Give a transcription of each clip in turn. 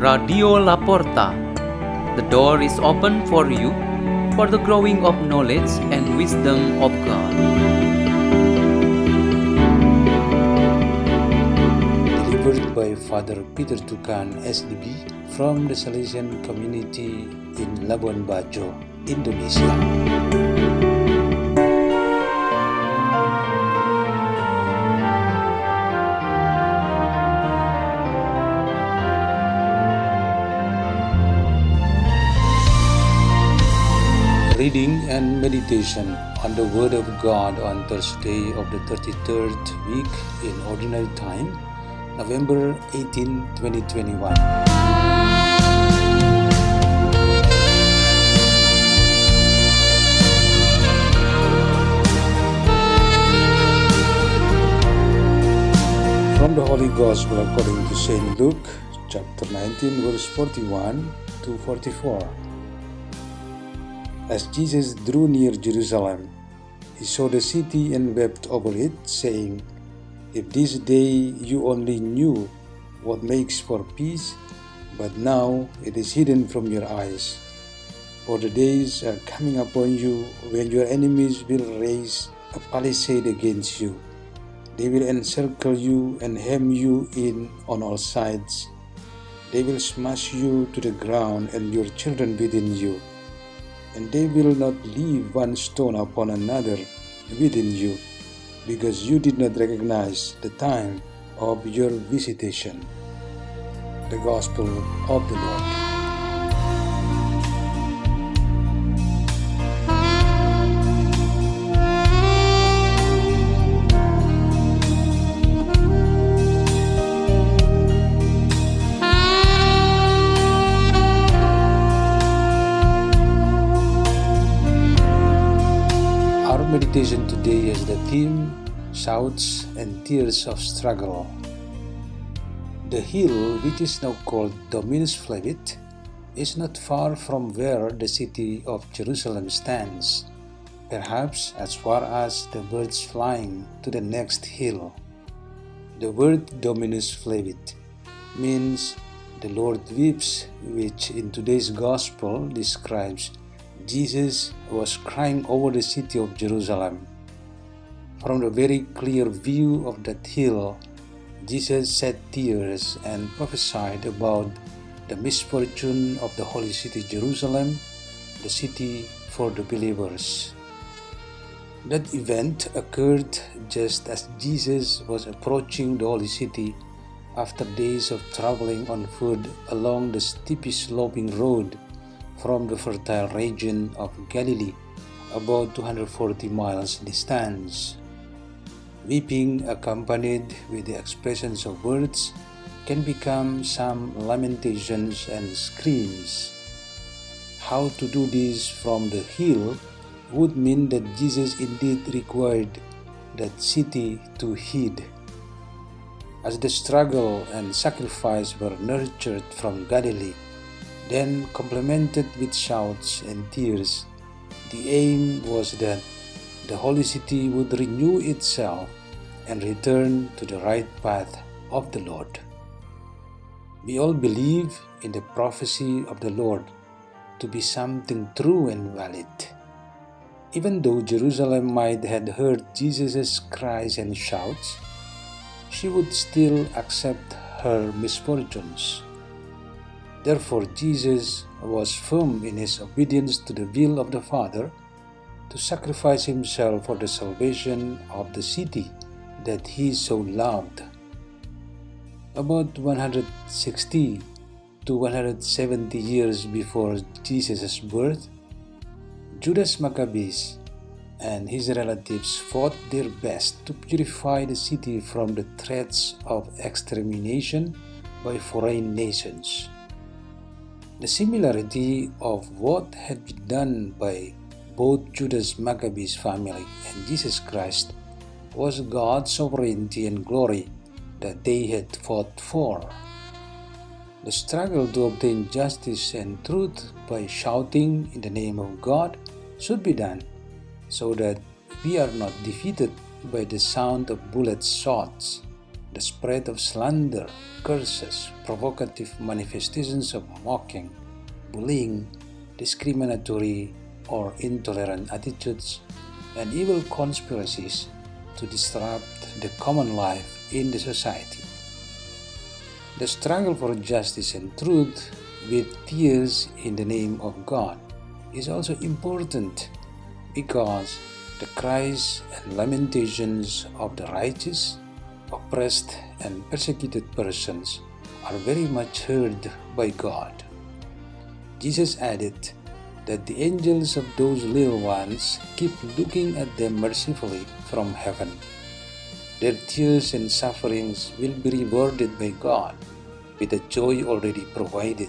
Radio Laporta. The door is open for you for the growing of knowledge and wisdom of God. delivered by Father Peter Tukan SDB from the Salesian community in Labuan Bajo, Indonesia. Reading and meditation on the Word of God on Thursday of the 33rd week in Ordinary Time, November 18, 2021. From the Holy Gospel according to St. Luke, chapter 19, verse 41 to 44. As Jesus drew near Jerusalem, he saw the city and wept over it, saying, If this day you only knew what makes for peace, but now it is hidden from your eyes. For the days are coming upon you when your enemies will raise a palisade against you. They will encircle you and hem you in on all sides. They will smash you to the ground and your children within you and they will not leave one stone upon another within you, because you did not recognize the time of your visitation. The Gospel of the Lord. Meditation today has the theme Shouts and Tears of Struggle. The hill, which is now called Dominus Flevit, is not far from where the city of Jerusalem stands, perhaps as far as the birds flying to the next hill. The word Dominus Flevit means the Lord weeps, which in today's Gospel describes Jesus was crying over the city of Jerusalem. From the very clear view of that hill, Jesus shed tears and prophesied about the misfortune of the holy city Jerusalem, the city for the believers. That event occurred just as Jesus was approaching the holy city after days of traveling on foot along the steeply sloping road from the fertile region of Galilee, about 240 miles distance. Weeping accompanied with the expressions of words can become some lamentations and screams. How to do this from the hill would mean that Jesus indeed required that city to heed. As the struggle and sacrifice were nurtured from Galilee, then complemented with shouts and tears, the aim was that the holy city would renew itself and return to the right path of the Lord. We all believe in the prophecy of the Lord to be something true and valid. Even though Jerusalem might have heard Jesus' cries and shouts, she would still accept her misfortunes. Therefore, Jesus was firm in his obedience to the will of the Father to sacrifice himself for the salvation of the city that he so loved. About 160 to 170 years before Jesus' birth, Judas Maccabees and his relatives fought their best to purify the city from the threats of extermination by foreign nations. The similarity of what had been done by both Judas Maccabees family and Jesus Christ was God's sovereignty and glory that they had fought for. The struggle to obtain justice and truth by shouting in the name of God should be done so that we are not defeated by the sound of bullet shots. The spread of slander, curses, provocative manifestations of mocking, bullying, discriminatory or intolerant attitudes, and evil conspiracies to disrupt the common life in the society. The struggle for justice and truth with tears in the name of God is also important because the cries and lamentations of the righteous, oppressed, and persecuted persons are very much heard by God. Jesus added that the angels of those little ones keep looking at them mercifully from heaven. Their tears and sufferings will be rewarded by God with a joy already provided.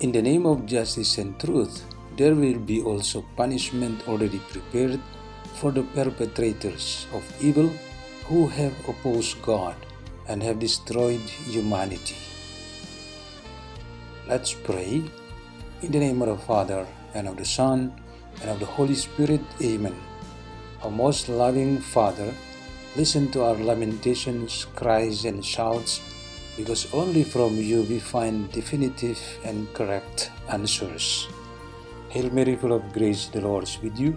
In the name of justice and truth, there will be also punishment already prepared for the perpetrators of evil who have opposed God and have destroyed humanity. Let's pray. In the name of the Father, and of the Son, and of the Holy Spirit, Amen. Our most loving Father, listen to our lamentations, cries, and shouts, because only from you we find definitive and correct answers. Hail Mary, full of grace, the Lord is with you.